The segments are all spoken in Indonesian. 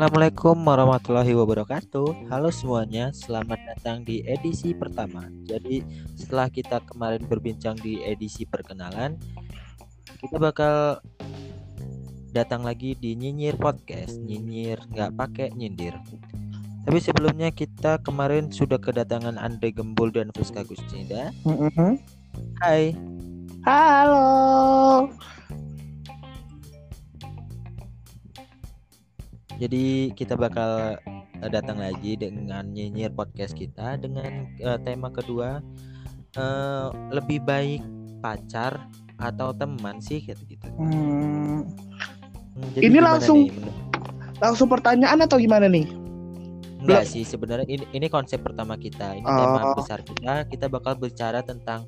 Assalamualaikum warahmatullahi wabarakatuh. Halo semuanya, selamat datang di edisi pertama. Jadi setelah kita kemarin berbincang di edisi perkenalan, kita bakal datang lagi di nyinyir podcast. Nyinyir nggak pakai nyindir. Tapi sebelumnya kita kemarin sudah kedatangan Andre Gembul dan Friska Gustinda. Mm-hmm. Hai. Halo. Jadi kita bakal uh, datang lagi dengan nyinyir podcast kita dengan uh, tema kedua uh, lebih baik pacar atau teman sih gitu gitu. Hmm, jadi Ini langsung- nih langsung pertanyaan atau gimana nih? enggak sih sebenarnya ini ini konsep pertama kita ini tema Oh. besar kita kita bakal bicara tentang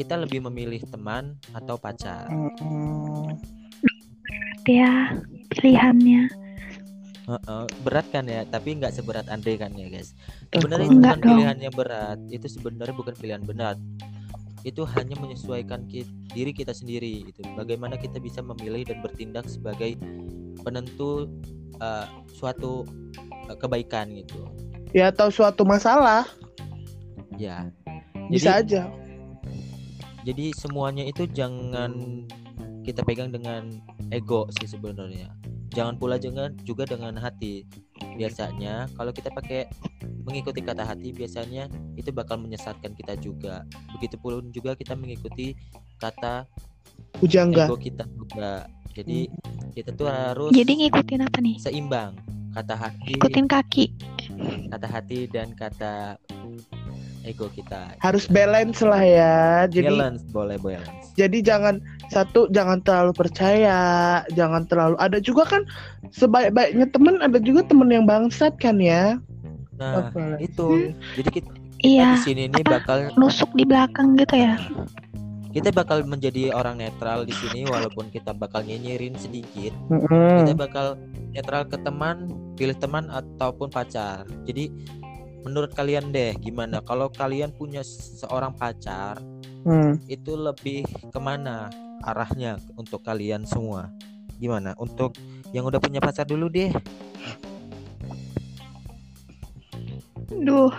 kita lebih memilih teman atau pacar. Hmm, ya pilihannya Berat kan ya, tapi nggak seberat Andre kan ya guys. Betul. Sebenarnya itu bukan dong. pilihan yang berat, itu sebenarnya bukan pilihan berat. Itu hanya menyesuaikan ki- diri kita sendiri. Itu bagaimana kita bisa memilih dan bertindak sebagai penentu uh, suatu uh, kebaikan gitu. ya atau suatu masalah Ya. bisa Jadi aja. jadi semuanya itu jangan kita pegang dengan ego sih sebenarnya. Jangan pula jangan juga dengan hati. Biasanya kalau kita pakai mengikuti kata hati biasanya itu bakal menyesatkan kita juga. Begitupun juga kita mengikuti kata Pujangga. ego kita juga. Jadi kita tuh harus jadi ngikutin apa nih seimbang kata hati, ikutin kaki kata hati dan kata ego kita. Harus balance lah ya. Jadi balance boleh balance. jadi jangan satu jangan terlalu percaya, jangan terlalu ada juga kan sebaik-baiknya temen ada juga temen yang bangsat kan ya. Nah, Apa? itu. Jadi kita, kita iya di sini nih apa? bakal nusuk di belakang gitu ya kita bakal menjadi orang netral di sini walaupun kita bakal nyinyirin sedikit Mm-mm. kita bakal netral ke teman pilih teman ataupun pacar jadi menurut kalian deh gimana kalau kalian punya seorang pacar Hmm. itu lebih ke mana arahnya untuk kalian semua gimana untuk yang udah punya pacar dulu deh duh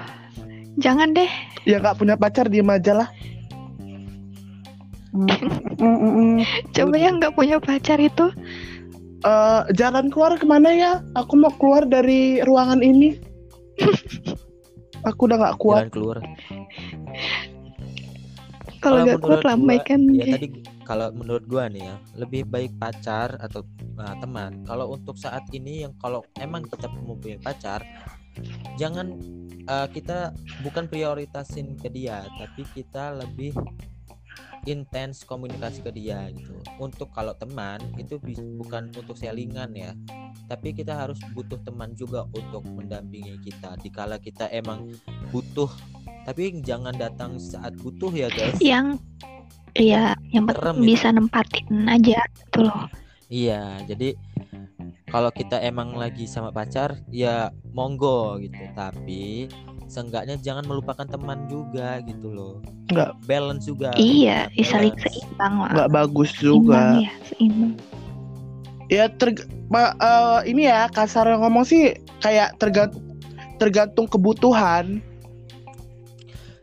jangan deh Ya nggak punya pacar diem aja lah. Mm, mm, mm, mm. coba yang nggak punya pacar itu Eh, jalan keluar ke mana ya? Aku mau keluar dari ruangan ini. Aku udah nggak kuat. jalan keluar. Kalau nggak kuat lambaikan ya tadi kalau menurut gua nih ya lebih baik pacar atau uh, teman. Kalau untuk saat ini yang kalau emang kita mau punya pacar jangan uh, kita bukan prioritasin ke dia tapi kita lebih intens komunikasi ke dia gitu. Untuk kalau teman itu bukan untuk selingan ya. Tapi kita harus butuh teman juga untuk mendampingi kita. Dikala kita emang butuh tapi jangan datang saat butuh ya guys. Yang iya yang Serem penting itu. bisa nempatin aja gitu loh. Iya, jadi kalau kita emang lagi sama pacar, ya monggo gitu. Tapi seenggaknya jangan melupakan teman juga gitu loh. Nggak. balance juga. iya saling balance. seimbang lah Nggak bagus seimbang juga. ya seimbang Ya ter ma- eh, ini ya kasar ngomong sih kayak tergantung tergantung kebutuhan.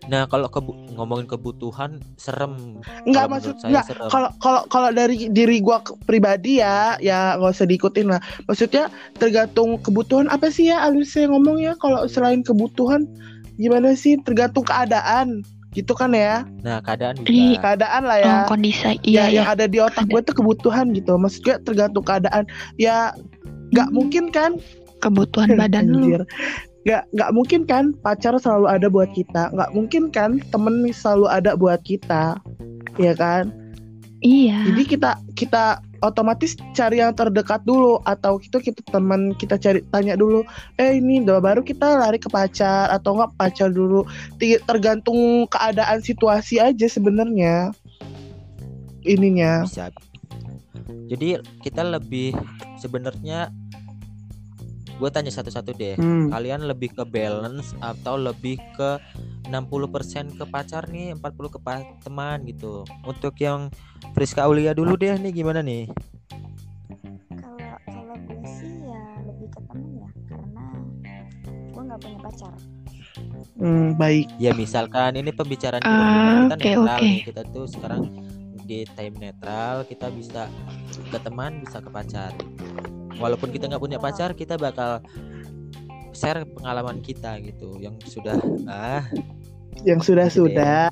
Nah, kalau kebu- ngomongin kebutuhan serem. Enggak Kalau maksud enggak serem. kalau kalau kalau dari diri gua ke- pribadi ya ya nggak usah diikutin lah. Maksudnya tergantung kebutuhan apa sih ya Alus saya ngomong ya kalau selain kebutuhan gimana sih tergantung keadaan gitu kan ya Nah, keadaan juga. Iya. keadaan lah ya. oh, kondisi ya, iya yang ya ada di otak gue tuh kebutuhan gitu maksudnya tergantung keadaan ya nggak Hmm. mungkin kan kebutuhan badan lu. Nggak nggak mungkin kan pacar selalu ada buat kita. Nggak mungkin kan temen selalu ada buat kita. Ya kan? Iya. Jadi kita kita otomatis cari yang terdekat dulu. Atau itu kita teman kita cari tanya dulu eh ini udah baru kita lari ke pacar atau nggak pacar dulu? Tergantung keadaan situasi aja sebenarnya. Ininya. Bisa. Jadi kita lebih sebenarnya gue tanya satu-satu deh. Hmm. kalian lebih ke balance atau lebih ke 60% ke pacar nih 40 ke teman gitu? Untuk yang Friska Aulia dulu deh nih gimana nih? Kalau kalau sih ya lebih ke teman ya karena gue nggak punya pacar. Hmm, baik. Ya misalkan ini pembicaraan uh, kita ah, okay, netral okay. kita tuh sekarang di time netral kita bisa ke teman bisa ke pacar. Walaupun kita nggak punya pacar, kita bakal share pengalaman kita gitu yang sudah ah Yang sudah sudah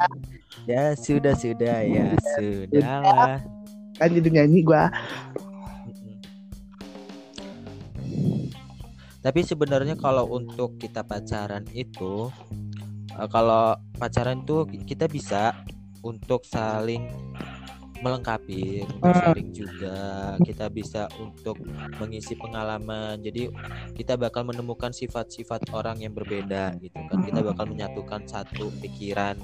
ya sudah sudah ya sudah lah. kan jadi nyanyi gua. Tapi sebenarnya kalau untuk kita pacaran itu eh, kalau pacaran tuh kita bisa untuk saling melengkapi, untuk Hmm. sharing juga. Kita bisa untuk mengisi pengalaman. Jadi kita bakal menemukan sifat-sifat orang yang berbeda gitu kan. Kita bakal menyatukan satu pikiran,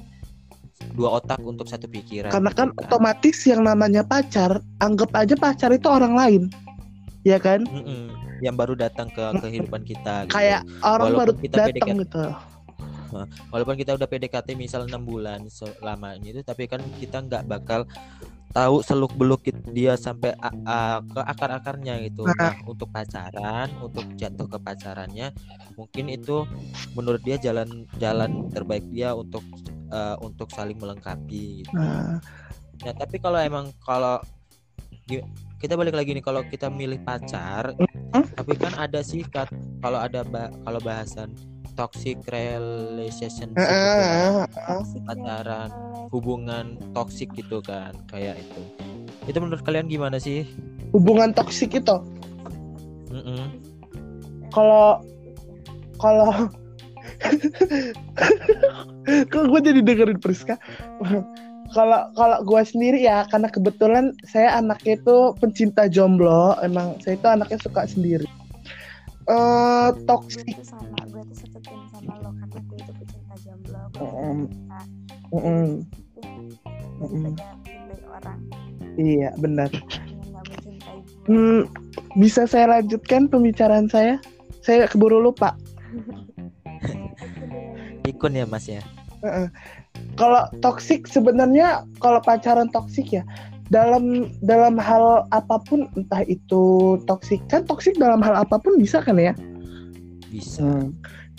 dua otak untuk satu pikiran. Karena gitu kan otomatis yang namanya pacar, anggap aja pacar itu orang lain. Ya kan? Mm-mm. yang baru datang ke kehidupan kita gitu. Kayak orang Walaupun baru kita datang gitu. walaupun kita udah PDKT misal enam bulan selamanya itu tapi kan kita nggak bakal tahu seluk beluk dia sampai a- ke akar akarnya gitu Nah. nah untuk pacaran untuk jatuh ke pacarannya mungkin itu menurut dia jalan jalan terbaik dia untuk eh, untuk saling melengkapi gitu. Nah, Nah, tapi kalau emang kalau kita balik lagi nih kalau kita milih pacar, Hmm? tapi kan ada sih kalau ada kalau bahasan toxic relationship gitu kan, eh, pacaran, hubungan toxic gitu kan, kayak itu. Itu menurut kalian gimana sih? hubungan toksik itu Mm-mm. kalau kalau kok gue jadi dengerin Priska kalau kalau gue sendiri ya karena kebetulan saya anaknya itu pencinta jomblo emang saya itu anaknya suka sendiri eh toksik gue tuh sama gue tuh satu tim sama lo karena gue itu pecinta jomblo gue Mm. daripada mencintai orang. Iya benar. Hmm, bisa saya lanjutkan pembicaraan saya? Saya keburu lupa. Pikun ya Mas ya. Heeh. Kalau toksik sebenarnya kalau pacaran toksik ya dalam dalam hal apa pun entah itu toksik kan toksik dalam hal apa pun bisa kan ya? Bisa.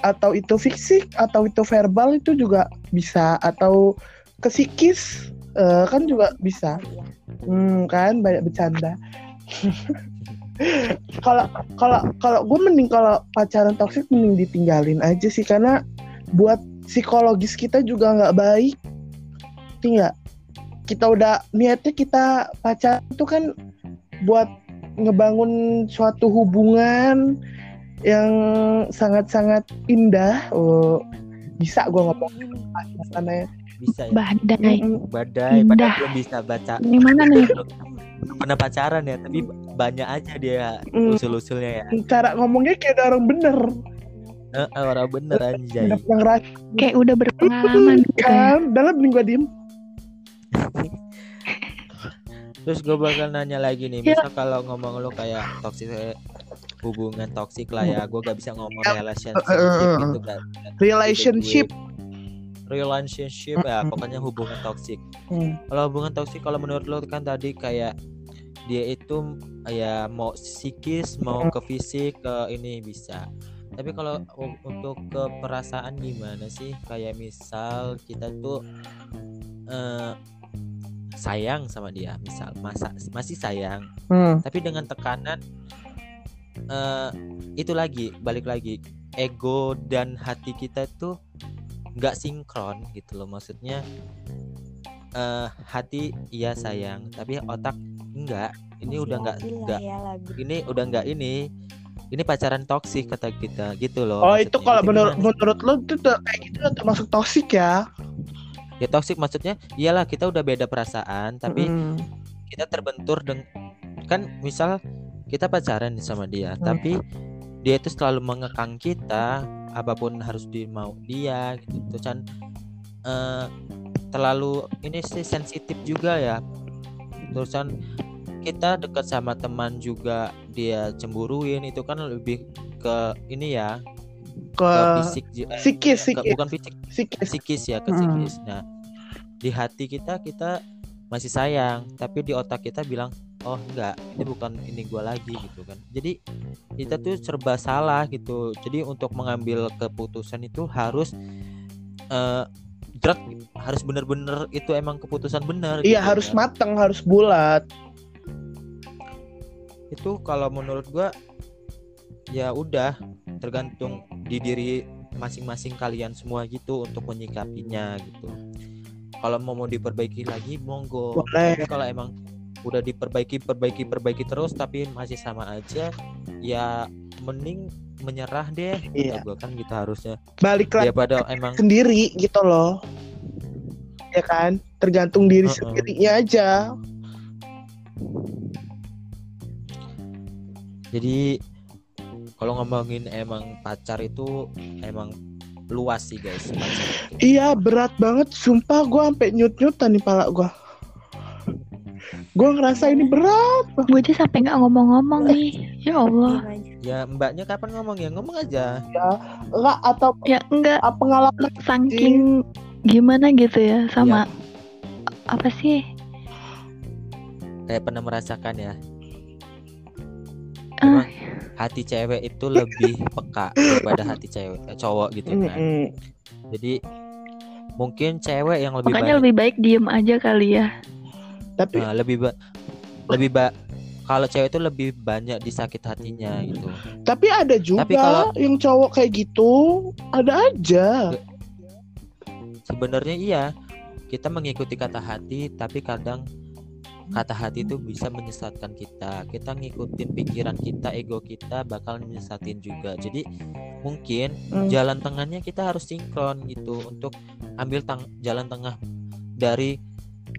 atau itu fisik atau itu verbal itu juga bisa. Atau ke psikis eh, kan juga bisa. Hmm, kan banyak bercanda. Kalau kalau kalau gue mending kalau pacaran toksik mending ditinggalin aja sih. Karena buat psikologis kita juga nggak baik. Tinggal kita udah niatnya kita pacaran itu kan buat ngebangun suatu hubungan yang sangat-sangat indah oh bisa gue ngomong karena Bisa ya. Badai. Badai, Indah. padahal belum bisa baca Gimana nih? belum belum pernah pacaran ya tapi banyak aja dia Mm. usul-usulnya ya cara ngomongnya kayak ada orang bener Eh, eh, orang bener anjay Kayak udah berpengalaman gitu ya. kan dalam minggu diem terus gue bakal nanya lagi nih misal kalau ngomong lu kayak toxic hubungan toksik lah ya gue gak bisa ngomong relationship Eh, eh, eh, gitu kan. Relationship. Relationship ya pokoknya hubungan toksik Hmm. kalau hubungan toksik kalau menurut lo kan tadi kayak dia itu ya mau psikis mau ke fisik ke ini bisa. Tapi kalau untuk ke perasaan gimana sih? Kayak misal kita tuh eh, sayang sama dia misal masa masih sayang. Hmm. tapi dengan tekanan eh itu lagi balik lagi. Ego dan hati kita tuh nggak sinkron gitu loh. Maksudnya eh hati iya sayang tapi otak enggak ini Masih udah nggak labil lah nggak ya lagu ini udah nggak ini ini pacaran toksik kata kita gitu loh Oh itu kalau Itu menurut menurut lo itu tuh kayak gitu termasuk toksik ya? Ya toksik maksudnya iyalah kita udah beda perasaan tapi Mm. kita terbentur dengan kan misal kita pacaran sama dia Hmm. tapi dia itu selalu mengekang kita apa pun harus dimau dia gitu terus kan eh, terlalu ini sih sensitif juga ya terusan kita dekat sama teman juga dia cemburuin itu kan lebih ke ini ya ke fisik psikis ke- psikis bukan fisik psikis. psikis ya ke Mm. psikis. Nah, di hati kita kita masih sayang, tapi di otak kita bilang, "Oh, enggak, ini bukan ini gua lagi." gitu kan. Jadi kita tuh serba salah gitu. Jadi untuk mengambil keputusan itu harus eh drag harus bener-bener itu emang keputusan benar iya gitu harus kan. mateng harus bulat itu kalau menurut gua ya udah tergantung di diri masing-masing kalian semua gitu untuk menyikapinya gitu. Kalau mau mau diperbaiki lagi monggo. Boleh. Tapi kalau emang udah diperbaiki perbaiki perbaiki terus tapi masih sama aja ya mending menyerah deh. Iya. gua kan gitu harusnya. Balik lagi daripada emang sendiri gitu loh. Ya kan? Tergantung diri Heeh. sendirinya aja. Jadi kalau ngomongin emang pacar itu emang luas sih guys pacar itu. iya berat banget. Sumpah gua sampai nyut nyutan nih pala gua. Gua ngerasa ini berat Gue aja sampai nggak ngomong-ngomong nih. Ya Allah. Ya mbaknya kapan ngomong? Ya ngomong aja. Enggak atau Ya enggak. apa pengalaman saking gimana gitu ya sama apa sih? kayak pernah merasakan ya hati cewek itu lebih peka daripada hati cewek eh, cowok gitu kan Mm-mm. jadi mungkin cewek yang lebih Makanya banyak lebih baik diem aja kali ya. tapi Nah, lebih ba- lebih ba kalau cewek itu lebih banyak disakit hatinya gitu tapi ada juga Tapi kalau- yang cowok kayak gitu ada aja sebenarnya iya kita mengikuti kata hati tapi kadang kata hati itu bisa menyesatkan kita kita ngikutin pikiran kita ego kita bakal menyesatin juga jadi mungkin Hmm. jalan tengahnya kita harus sinkron gitu untuk ambil tang jalan tengah dari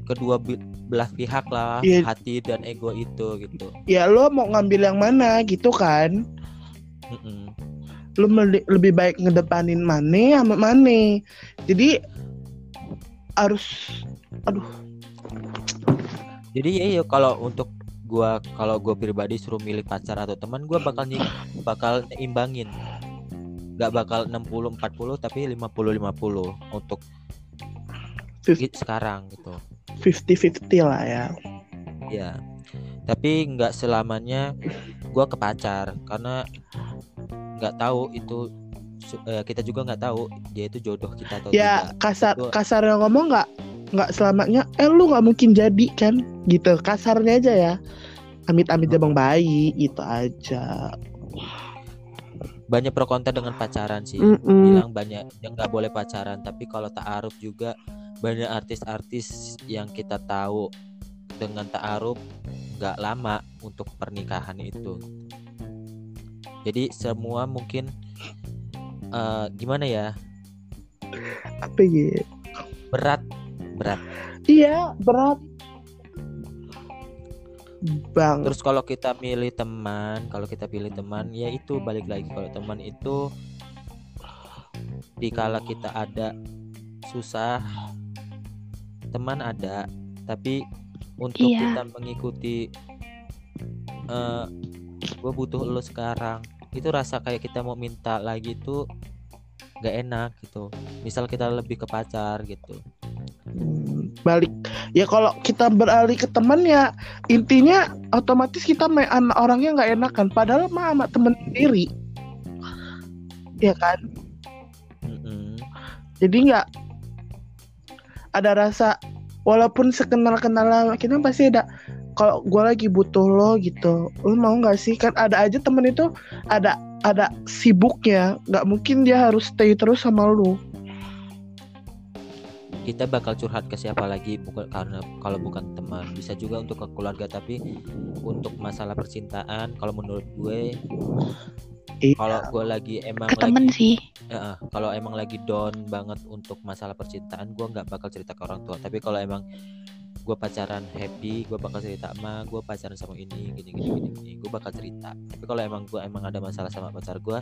kedua belah pihak lah Iya. hati dan ego itu gitu ya lo mau ngambil yang mana gitu kan Mm-mm. lu meli- lebih baik ngedepanin mane sama mane jadi harus aduh jadi ya iya, kalau untuk gua kalau gua pribadi suruh milih pacar atau teman gua bakal nyi- bakal imbangin nggak bakal 60 40 tapi 50 50 untuk Fif- i- sekarang gitu. 50-50 lah ya. Ya tapi nggak selamanya gua ke pacar karena nggak tahu itu eh, kita juga nggak tahu dia itu jodoh kita atau ya tidak. kasar Gua- kasarnya ngomong nggak nggak selamanya eh lu nggak mungkin jadi kan? Gitu kasarnya aja ya. Amit amit jabang bayi itu aja. Banyak pro kontra dengan pacaran sih. Mm-mm. bilang banyak yang nggak boleh pacaran tapi kalau ta'aruf juga banyak artis-artis yang kita tahu dengan ta'aruf nggak lama untuk pernikahan itu. Jadi semua mungkin eh, gimana ya? Apa ya? Berat berat. Iya berat. Bang. Terus kalau kita milih teman kalau kita pilih teman ya itu balik lagi. Kalau teman itu dikala kita ada susah teman ada tapi untuk Iya. kita mengikuti eh gue butuh lo sekarang. Itu rasa kayak kita mau minta lagi tuh nggak enak gitu. Misal kita lebih ke pacar gitu balik. Ya kalau kita beralih ke teman ya intinya otomatis kita main orangnya nggak enakan. Padahal mah sama temen sendiri. Ya kan? Mm-mm. jadi nggak ada rasa walaupun sekenal kenal kita pasti ada kalau gue lagi butuh lo gitu lo mau nggak sih? Kan ada aja temen itu ada ada sibuknya. Nggak mungkin dia harus stay terus sama lu kita bakal curhat ke siapa lagi bukan karena kalau bukan teman bisa juga untuk ke keluarga tapi untuk masalah percintaan kalau menurut gue Iya. kalau gue lagi emang Ke temen lagi sih. Eh, kalau emang lagi down banget untuk masalah percintaan gue nggak bakal cerita ke orang tua tapi kalau emang gue pacaran happy gue bakal cerita sama gue pacaran sama ini gini gini gini, gini. gue bakal cerita. Tapi kalau emang gue emang ada masalah sama pacar gue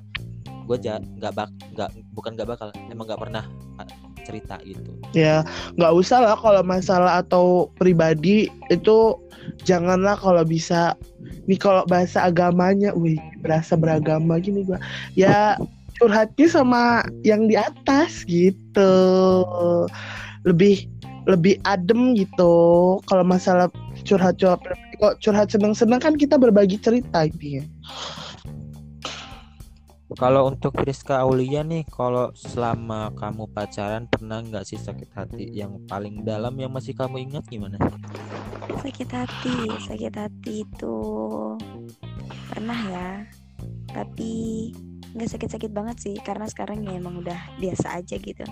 gue ja nggak bak nggak bukan nggak bakal emang nggak pernah ah, cerita gitu. Ya nggak usah lah kalau masalah atau pribadi itu janganlah kalau bisa. Nih kalau bahasa agamanya wih berasa beragama gini gua. Ya curhatnya sama yang di atas gitu. Lebih lebih adem gitu. Kalau masalah curhat curhat kok curhat seneng seneng kan kita berbagi cerita intinya Kalau untuk Rizka Aulia nih, kalau selama kamu pacaran pernah nggak sih sakit hati yang paling dalam yang masih kamu ingat gimana? sakit hati sakit hati itu pernah ya. Tapi nggak sakit-sakit banget sih karena sekarang ya emang udah biasa aja gitu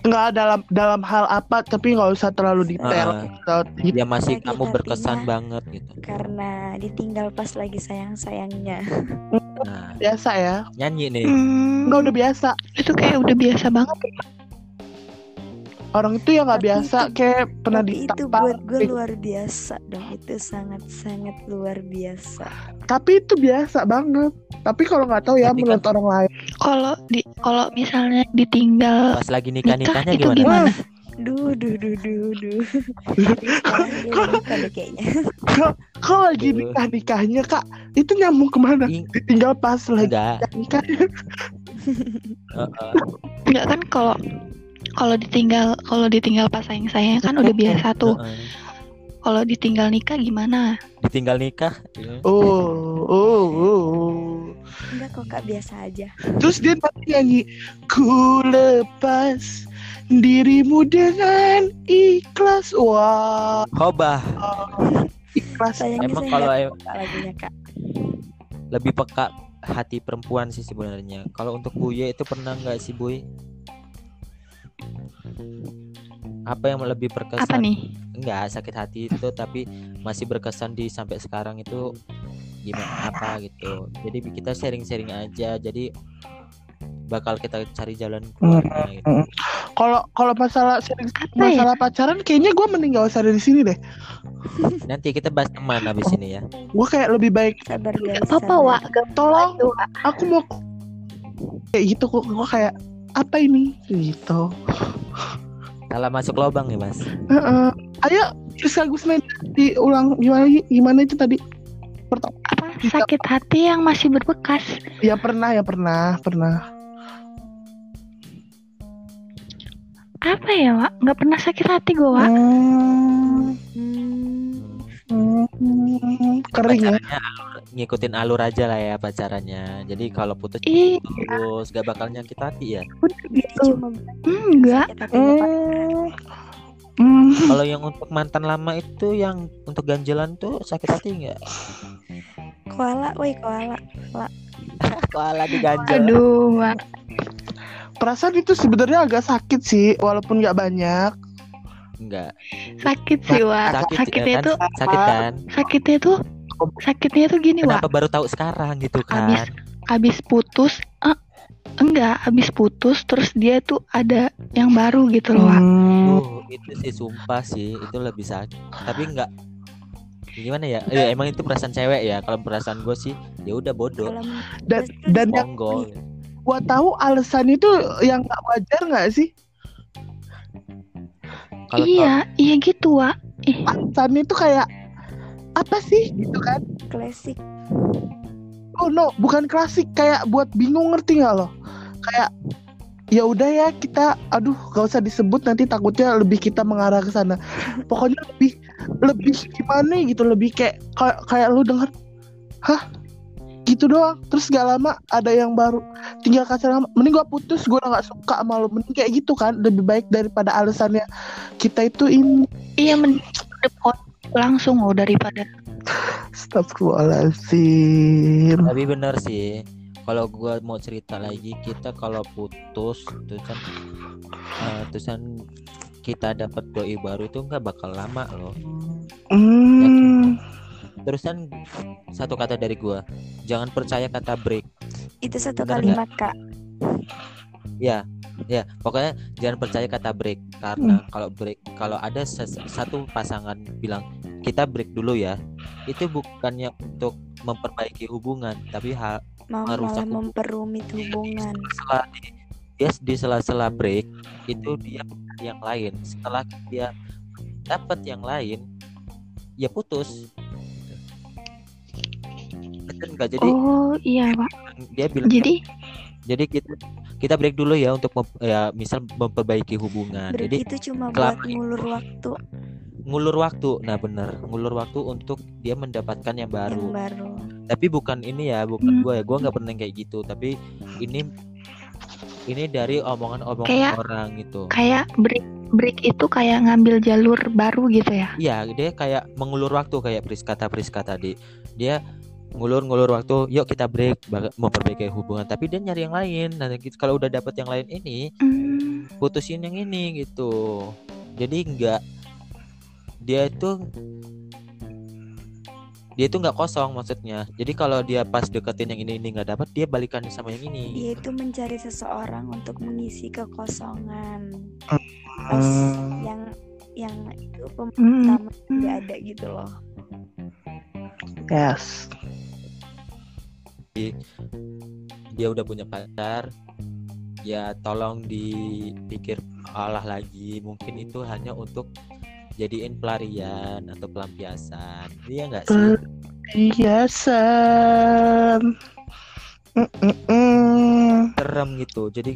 Nggak dalam dalam hal apa tapi nggak usah terlalu detail. Ah. Gitu. Ya masih Sakit kamu berkesan hatinya. banget gitu. karena ditinggal pas lagi sayang-sayangnya Nah, Biasa ya. nyanyi nih. Hmm, Nggak udah biasa. itu kayak udah biasa banget. Orang itu yang nggak biasa itu- kayak pernah tapi itu buat gue luar biasa dong itu sangat-sangat luar biasa Tapi itu biasa banget. Tapi kalau nggak tahu ya Tapi menurut orang lain. Kalau di kalau misalnya ditinggal Pas lagi nikah nikah-nikahnya itu gimana? gimana? duh duh duh duh duh nikah kayaknya Kalau lagi nikah nikahnya kak, itu nyambung ke mana? Ing- Ditinggal pas lagi nikah. Heeh. Enggak kan kalau kalau ditinggal kalau ditinggal pas sayang sayang kan udah biasa tuh. Kalau ditinggal nikah gimana? Ditinggal nikah. Iya. Oh, oh, oh. enggak kok kak biasa aja Terus dia nanti nyanyi Ku lepas dirimu dengan ikhlas Wah Hobah. Ikhlas sayangnya Emang saya kalau lagunya kak lebih peka hati perempuan sih sebenarnya. Kalau untuk Buye itu pernah nggak sih Buy? Apa yang lebih berkesan? Apa nih? Enggak sakit hati itu tapi masih berkesan di sampai sekarang itu gimana apa gitu. Jadi kita sharing-sharing aja. Jadi bakal kita cari jalan keluarnya gitu. Kalau kalau masalah Apa ya? masalah pacaran Kayaknya gue mending gak usah ada di sini deh Nanti kita bahas teman habis ini ya. Gue kayak lebih baik sabar apa-apa. Wak. Gak Tolong. Aku mau Kayak gitu kok Gue kayak Apa ini Gitu Salah masuk lubang ya mas. Heeh. Ayo Rizka Gusman Diulang Gimana Gimana itu tadi Pertama Apa sakit hati yang masih berbekas? Ya pernah ya pernah Pernah Apa ya, Wak? Nggak pernah sakit hati gue, Wak. Hmm, Hmm, hmm, Kering ya alur, ngikutin alur aja lah ya pacarannya. Jadi kalau putus Ih, terus gak bakal nyakit hati ya. udah gitu. Hmm, enggak. Hmm. Kalau yang untuk mantan lama itu yang untuk ganjelan tuh sakit hati nggak? koala woi koala Koala diganjel. Aduh, Wak. Perasaan itu sebenarnya agak sakit sih, walaupun nggak banyak. Enggak. Sakit sih, Wak. Sakit Sakitnya ya itu kan? Sakit kan? sakitnya tuh sakitnya tuh gini, Wak. Kenapa baru tahu sekarang gitu Abis kan? abis putus eh, enggak, abis putus terus dia tuh ada yang baru gitu loh, Wak. Hmm. Itu sih sumpah sih, itu lebih sakit. Tapi enggak gimana ya? Ya emang itu perasaan cewek ya. Kalau perasaan gue sih ya udah bodoh. Dan dan yang gua tahu alasan itu yang nggak wajar nggak sih? Kalau iya, iya gitu, Wak. Ih, Alasannya itu kayak apa sih? Gitu kan? klasik. Oh no, bukan klasik. Kayak buat bingung ngerti nggak lo? Kayak ya udah ya kita aduh gak usah disebut nanti takutnya lebih kita mengarah ke sana. Pokoknya lebih lebih gimana gitu lebih kayak kayak, kayak lu denger hah gitu doang terus gak lama ada yang baru tinggal kasih lama mending gua putus gua udah gak suka sama lu mending kayak gitu kan lebih baik daripada alasannya kita itu ini iya men langsung loh daripada Astagfirullahaladzim tapi bener sih. Kalau gua mau cerita lagi, kita kalau putus terus kan eh, terus kan kita dapat doi baru itu nggak bakal lama loh. hmm. Terus kan satu kata dari gua, jangan percaya kata break. itu satu Bener kalimat kak Ya, ya, pokoknya jangan percaya kata break karena kalau break kalau ada satu pasangan bilang kita break dulu ya, itu bukannya untuk memperbaiki hubungan, tapi hal Merusak hubungan. memperumit hubungan sela di, dia di sela-sela break itu dia yang lain. Setelah dia dapat yang lain, ya putus. Betul nggak? Jadi oh iya, Wak. dia bilang Jadi jadi kita kita break dulu ya untuk mem- ya misal memperbaiki hubungan. break Jadi itu cuma buat ngulur waktu ngulur waktu. Nah, bener ngulur waktu untuk dia mendapatkan yang yang baru. baru tapi bukan ini ya bukan Hmm. gue ya gue nggak pernah kayak gitu tapi ini ini dari omongan-omongan Kayak- orang gitu Kayak break break itu kayak ngambil jalur baru gitu ya. Iya, dia kayak mengulur waktu kayak Priska kata Priska tadi. Dia ngulur-ngulur waktu, yuk kita break, memperbaiki hubungan. Tapi dia nyari yang lain. Nah, gitu, kalau udah dapet yang lain ini, Hmm. putusin yang ini gitu. Jadi enggak dia itu dia itu nggak kosong maksudnya. Jadi kalau dia pas deketin yang ini ini nggak dapat, dia balikan sama yang ini. Dia itu mencari seseorang untuk mengisi kekosongan. Pas Hmm. yang yang itu Hmm. pertama nggak ada gitu loh. Yes. Dia udah punya pacar ya tolong dipikir olah lagi. Mungkin itu hanya untuk jadiin pelarian atau pelampiasan. Iya nggak sih? Biasan. Mm-mm-mm. serem gitu. Jadi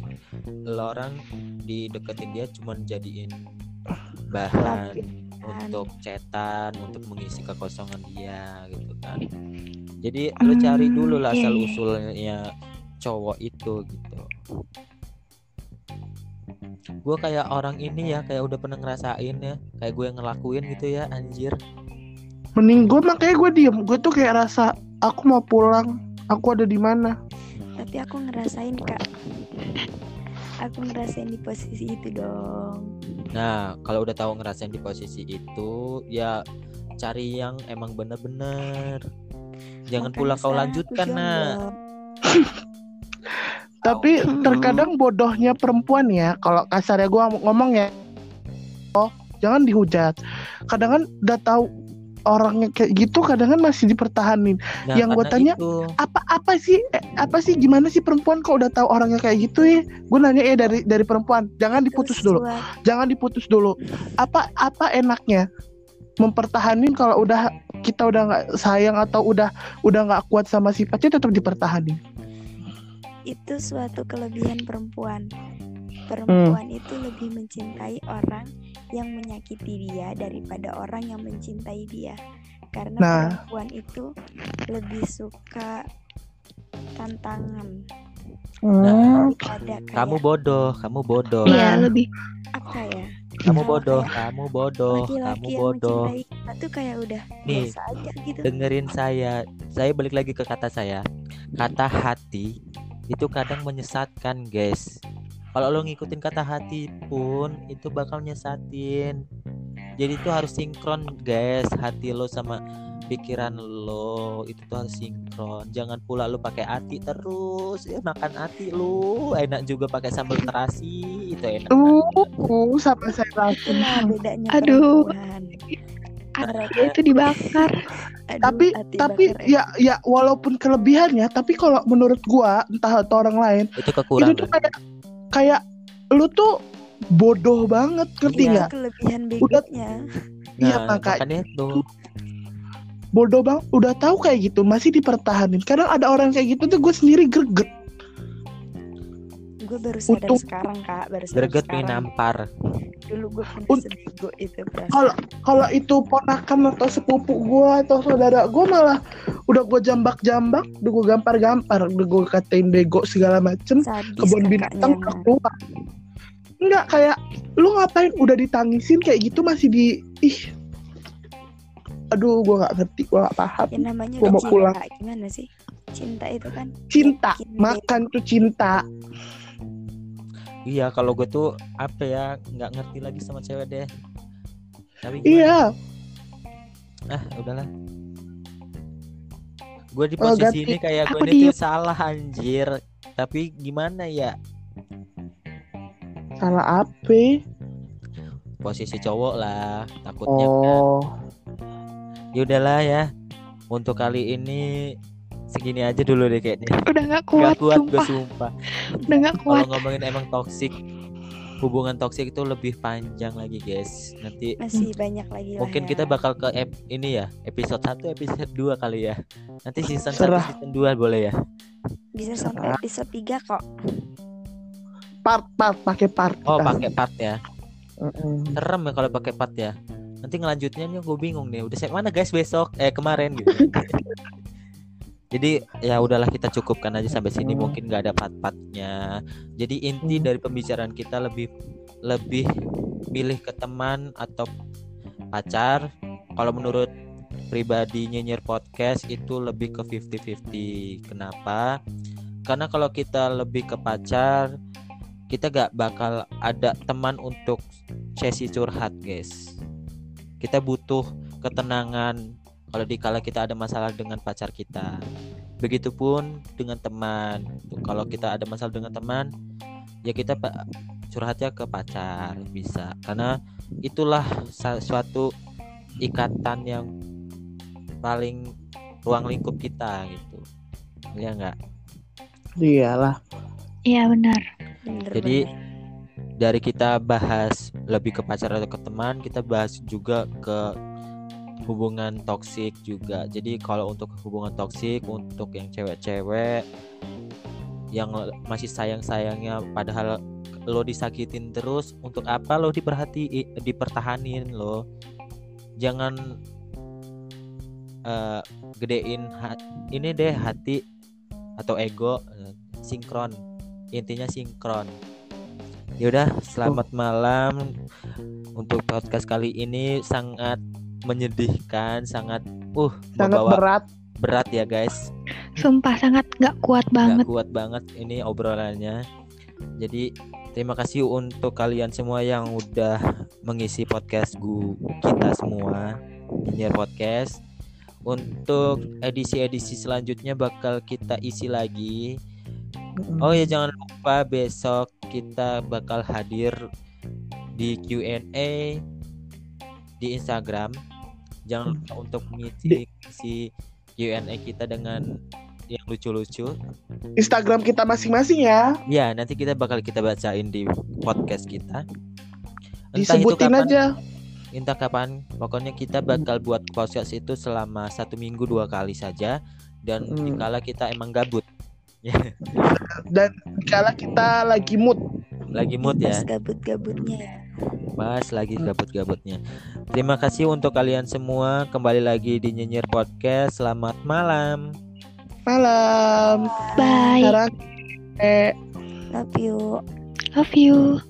orang dideketin dia cuman jadiin bahan untuk cetan untuk mengisi kekosongan dia gitu kan jadi lo cari Hmm, dulu lah iya, asal iya. usulnya cowok itu gitu gue kayak orang ini ya kayak udah pernah ngerasain ya kayak gue yang ngelakuin gitu ya anjir Mending gue makanya gue diem. Gue tuh kayak rasa aku mau pulang. Aku ada di mana? Tapi aku ngerasain kak. Aku ngerasain di posisi itu dong. nah kalau udah tahu ngerasain di posisi itu ya cari yang emang bener-bener jangan Makanya pula kau lanjutkan nak. Tapi terkadang bodohnya perempuan ya. Kalau kasarnya gue ngomong ya. Oh, jangan dihujat. Kadang kan udah tahu orangnya kayak gitu, kadang kan masih dipertahanin. Nah, Yang gua karena tanya, itu, Apa apa sih? eh, apa sih? Gimana sih perempuan kok udah tahu orangnya kayak gitu ya? Gue nanya ya dari dari perempuan. Jangan diputus dulu. Jangan diputus dulu. Apa apa enaknya? Mempertahanin kalau udah kita udah nggak sayang atau udah udah nggak kuat sama sifatnya tetap dipertahanin. itu suatu kelebihan perempuan. Perempuan itu lebih mencintai orang yang menyakiti dia daripada orang yang mencintai dia. Karena Nah. perempuan itu lebih suka tantangan Hmm. kamu bodoh kamu bodoh Iya, Nah. lebih? Kamu Kalau bodoh kayak kamu bodoh kamu Laki-laki yang bodoh. tuh kayak udah Nih, aja gitu. dengerin saya. Saya balik lagi ke kata saya. Kata hati itu kadang menyesatkan guys. Kalau lo ngikutin kata hati pun itu bakal nyesatin. Jadi itu harus sinkron guys hati lo sama pikiran lo itu tuh harus sinkron jangan pula lo pakai hati terus ya makan hati lo enak juga pakai sambal terasi itu enak Uh, uh, sama saya lagi. Itulah bedanya Aduh. itu dibakar. Aduh, tapi tapi bakar ya. ya ya walaupun kelebihannya tapi kalau menurut gua entah atau orang lain itu itu kekurangan tuh kayak kayak lu tuh bodoh banget ngerti Itu nggak kelebihan Udah- begonya. iya, nah makanya- makanya itu bodoh banget. Udah tahu kayak gitu masih dipertahanin. Kadang ada orang kayak gitu tuh gue sendiri greget. Gue baru sadar Utuh. sekarang kak, baru sadar greget nampar Dulu gue pernah Ut- sebego itu kalau kalau itu ponakan atau sepupu gua atau saudara gua malah udah gue jambak-jambak udah gue gampar-gampar udah gue katain bego segala macem Sadis kebun binatang keluar. Enggak kayak lu ngapain udah ditangisin kayak gitu masih di ih aduh gua nggak ngerti gua nggak paham Ya namanya Gua udah mau pulang. cinta gimana sih? Cinta itu kan cinta yakin makan tuh cinta Iya, kalau gue tuh apa ya nggak ngerti lagi sama cewek deh. Tapi gimana? iya Ah, udahlah. Gue di Oh, posisi ganti. ini kayak gue ini tuh salah anjir. Tapi gimana ya? salah apa Posisi cowok lah, takutnya kan. Oh Ya udahlah ya. Untuk kali ini segini aja dulu deh kayaknya. Udah nggak kuat, Gak kuat gue sumpah. sumpah. Udah nggak Kalau kuat. ngomongin emang toxic hubungan toksik itu lebih panjang lagi guys. Nanti masih banyak lagi lah mungkin ya. kita bakal ke ep- ini ya episode 1 episode 2 kali ya nanti season 1 Serah. season 2 boleh ya bisa sampai episode 3 kok. part part pakai part oh pakai part ya serem ya kalau pakai part ya nanti ngelanjutnya nih gue bingung nih udah sampai mana guys besok eh kemarin gitu Jadi ya udahlah kita cukupkan aja sampai sini Hmm. mungkin nggak ada part-partnya. Jadi inti Hmm. dari pembicaraan kita lebih lebih milih ke teman atau pacar. Kalau menurut pribadi nyinyir podcast itu lebih ke 50-50. Kenapa? Karena kalau kita lebih ke pacar, kita gak bakal ada teman untuk sesi curhat, guys. Kita butuh ketenangan kalau dikala kita ada masalah dengan pacar kita. Begitupun dengan teman. Kalau kita ada masalah dengan teman, ya kita curhatnya ke pacar bisa. Karena itulah suatu ikatan yang paling ruang lingkup kita gitu. Ya enggak? Iyalah. Iya benar. Bener Jadi, bener. Dari kita bahas lebih ke pacar atau ke teman, kita bahas juga ke hubungan toksik juga. Jadi kalau untuk hubungan toksik untuk yang cewek-cewek yang masih sayang-sayangnya padahal lo disakitin terus untuk apa lo diperhati dipertahanin lo? Jangan eh, gedein ini deh hati atau ego eh, sinkron. Intinya sinkron yaudah selamat malam untuk podcast kali ini sangat menyedihkan sangat uh Sangat membawa berat. berat ya guys Sumpah sangat nggak kuat nggak banget. kuat banget ini obrolannya. Jadi terima kasih untuk kalian semua yang udah mengisi podcast gu kita semua Nyinyir Podcast. Untuk edisi-edisi selanjutnya bakal kita isi lagi. Oh ya jangan lupa besok kita bakal hadir di Q&A di Instagram. Jangan lupa untuk mengisi isi Q&A kita dengan yang lucu-lucu. Instagram kita masing-masing ya. Ya, nanti kita bakal kita bacain di podcast kita. Entah itu Disebutin kapan, aja. entah kapan. Pokoknya kita bakal buat podcast itu selama satu minggu dua kali saja. Dan Hmm. dikala kita emang gabut, Dan kala kita lagi mood. lagi mood ya, Pas gabut-gabutnya ya. bahas lagi gabut-gabutnya. Terima kasih untuk kalian semua. Kembali lagi di Nyinyir Podcast. Selamat malam. Malam. Bye. Sekarang eh Love you. Love you.